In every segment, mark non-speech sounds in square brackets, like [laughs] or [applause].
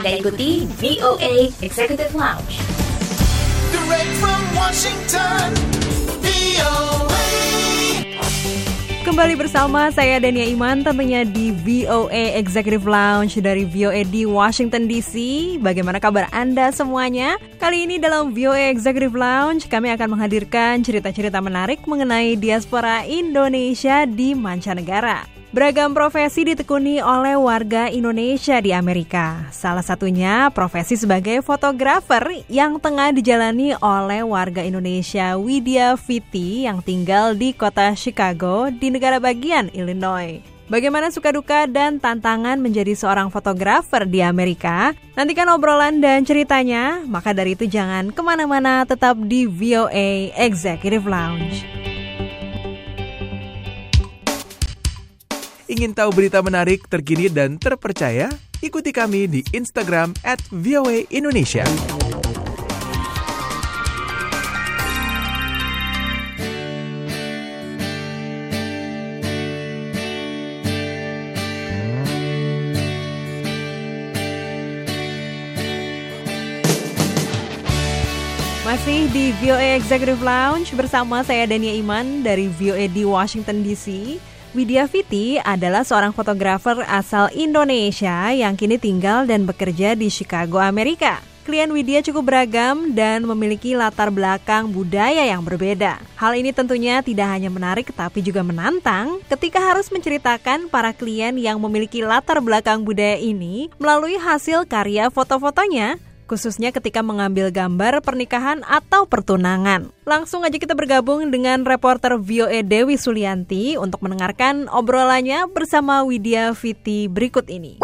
Anda ikuti VOA Executive Lounge. Direct from Washington, VOA. Kembali bersama saya Dania Iman tentunya di VOA Executive Lounge dari VOA di Washington DC. Bagaimana kabar Anda semuanya? Kali ini dalam VOA Executive Lounge kami akan menghadirkan cerita-cerita menarik mengenai diaspora Indonesia di mancanegara. Beragam profesi ditekuni oleh warga Indonesia di Amerika. Salah satunya profesi sebagai fotografer yang tengah dijalani oleh warga Indonesia Widya Fiti yang tinggal di kota Chicago di negara bagian Illinois. Bagaimana suka duka dan tantangan menjadi seorang fotografer di Amerika? Nantikan obrolan dan ceritanya, maka dari itu jangan ke mana-mana tetap di VOA Executive Lounge. Ingin tahu berita menarik, terkini, dan terpercaya? Ikuti kami di Instagram at VOA Indonesia. Masih di VOA Executive Lounge bersama saya Dania Iman dari VOA di Washington DC. Widya Fiti adalah seorang fotografer asal Indonesia yang kini tinggal dan bekerja di Chicago, Amerika. Klien Widya cukup beragam dan memiliki latar belakang budaya yang berbeda. Hal ini tentunya tidak hanya menarik tapi juga menantang ketika harus menceritakan para klien yang memiliki latar belakang budaya ini melalui hasil karya foto-fotonya khususnya ketika mengambil gambar pernikahan atau pertunangan. Langsung aja kita bergabung dengan reporter VOA Dewi Sulianti untuk mendengarkan obrolannya bersama Widya Fiti berikut ini.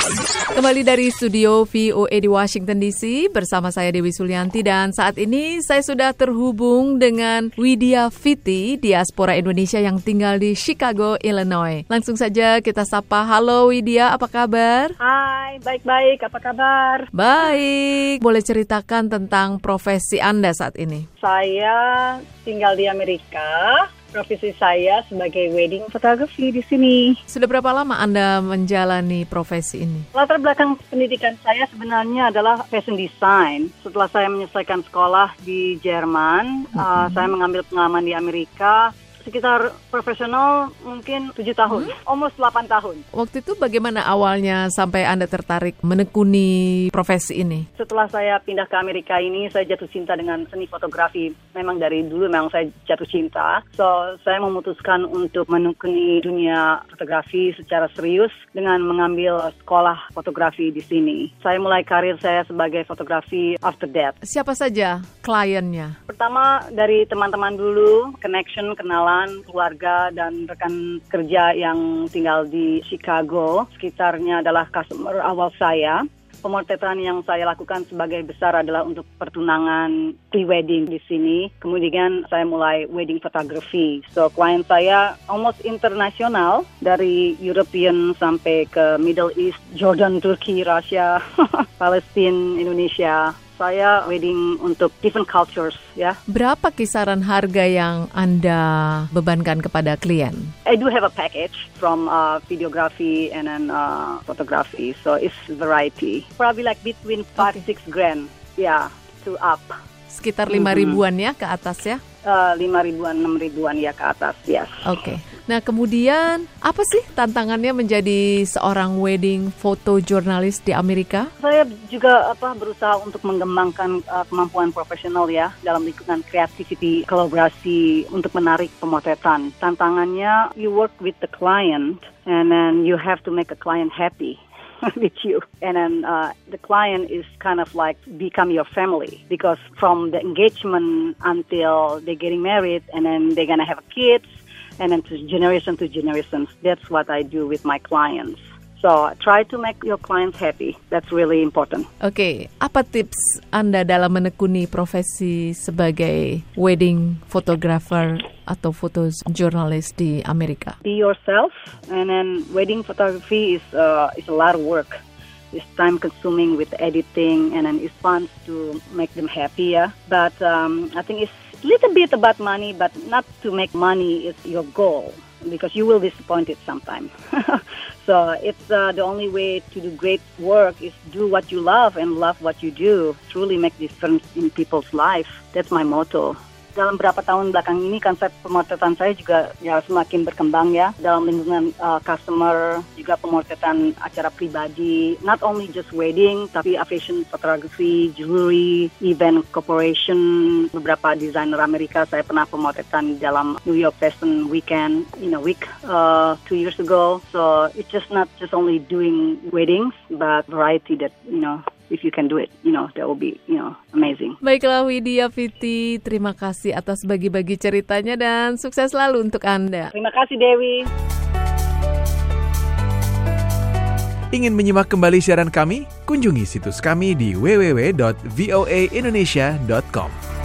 Kembali dari studio VOA di Washington DC bersama saya Dewi Sulianti dan saat ini saya sudah terhubung dengan Widya Fiti, diaspora Indonesia yang tinggal di Chicago, Illinois. Langsung saja kita sapa. Halo Widya, apa kabar? Hai, baik-baik. Apa kabar? Baik. Boleh ceritakan tentang profesi Anda saat ini? Saya tinggal di Amerika. Profesi saya sebagai wedding photography di sini. Sudah berapa lama Anda menjalani profesi ini? Latar belakang pendidikan saya sebenarnya adalah fashion design. Setelah saya menyelesaikan sekolah di Jerman, uh, saya mengambil pengalaman di Amerika. Sekitar profesional mungkin tujuh tahun, almost 8 tahun. Waktu itu bagaimana awalnya sampai Anda tertarik menekuni profesi ini? Setelah saya pindah ke Amerika ini, saya jatuh cinta dengan seni fotografi. Memang dari dulu memang saya jatuh cinta. So, saya memutuskan untuk menekuni dunia fotografi secara serius dengan mengambil sekolah fotografi di sini. Saya mulai karir saya sebagai fotografi after that. Siapa saja kliennya? Pertama dari teman-teman dulu, connection, kenalan, keluarga, dan rekan kerja yang tinggal di Chicago. Sekitarnya adalah customer awal saya. Pemotretan yang saya lakukan sebagai besar adalah untuk pertunangan pre-wedding di sini. Kemudian saya mulai wedding photography. So klien saya almost internasional dari European sampai ke Middle East, Jordan, Turki, Rusia, [laughs] Palestine, Indonesia. Saya wedding untuk different cultures ya. Berapa kisaran harga yang Anda bebankan kepada klien? I do have a package from uh, videography and then uh, photography, so it's variety. Probably like between five six grand, yeah, to up. Sekitar lima ribuan ya ke atas ya? Uh, lima ribuan, enam ribuan ya ke atas, yes. Oke. Nah kemudian apa sih tantangannya menjadi seorang wedding foto jurnalis di Amerika? Saya juga apa berusaha untuk mengembangkan uh, kemampuan profesional ya dalam lingkungan creativity, kolaborasi untuk menarik pemotretan. Tantangannya you work with the client and then you have to make a client happy. [laughs] with you. And then uh, the client is kind of like become your family because from the engagement until they're getting married and then they're gonna have kids and then to generation to generations that's what i do with my clients. So try to make your clients happy. That's really important. Oke, apa tips Anda dalam menekuni profesi sebagai wedding photographer atau foto jurnalis di Amerika? be yourself and then wedding photography is uh, is a lot of work it's time consuming with editing and then it's fun to make them happy yeah but um, i think it's a little bit about money but not to make money is your goal because you will disappoint it sometime. [laughs] so it's uh, the only way to do great work is do what you love and love what you do. Truly make difference in people's life. That's my motto. Dalam beberapa tahun belakang ini konsep pemotretan saya juga ya semakin berkembang ya. Dalam lingkungan uh, customer juga pemotretan acara pribadi. Not only just wedding tapi fashion photography, jewelry, event corporation. Beberapa desainer Amerika saya pernah pemotretan dalam New York Fashion Weekend in a week uh, two years ago. So it's just not just only doing weddings but variety that you know if you can do it, you know, that will be, you know, amazing. Baiklah Widya Fiti, terima kasih atas bagi-bagi ceritanya dan sukses selalu untuk Anda. Terima kasih Dewi. Ingin menyimak kembali siaran kami? Kunjungi situs kami di www.voaindonesia.com.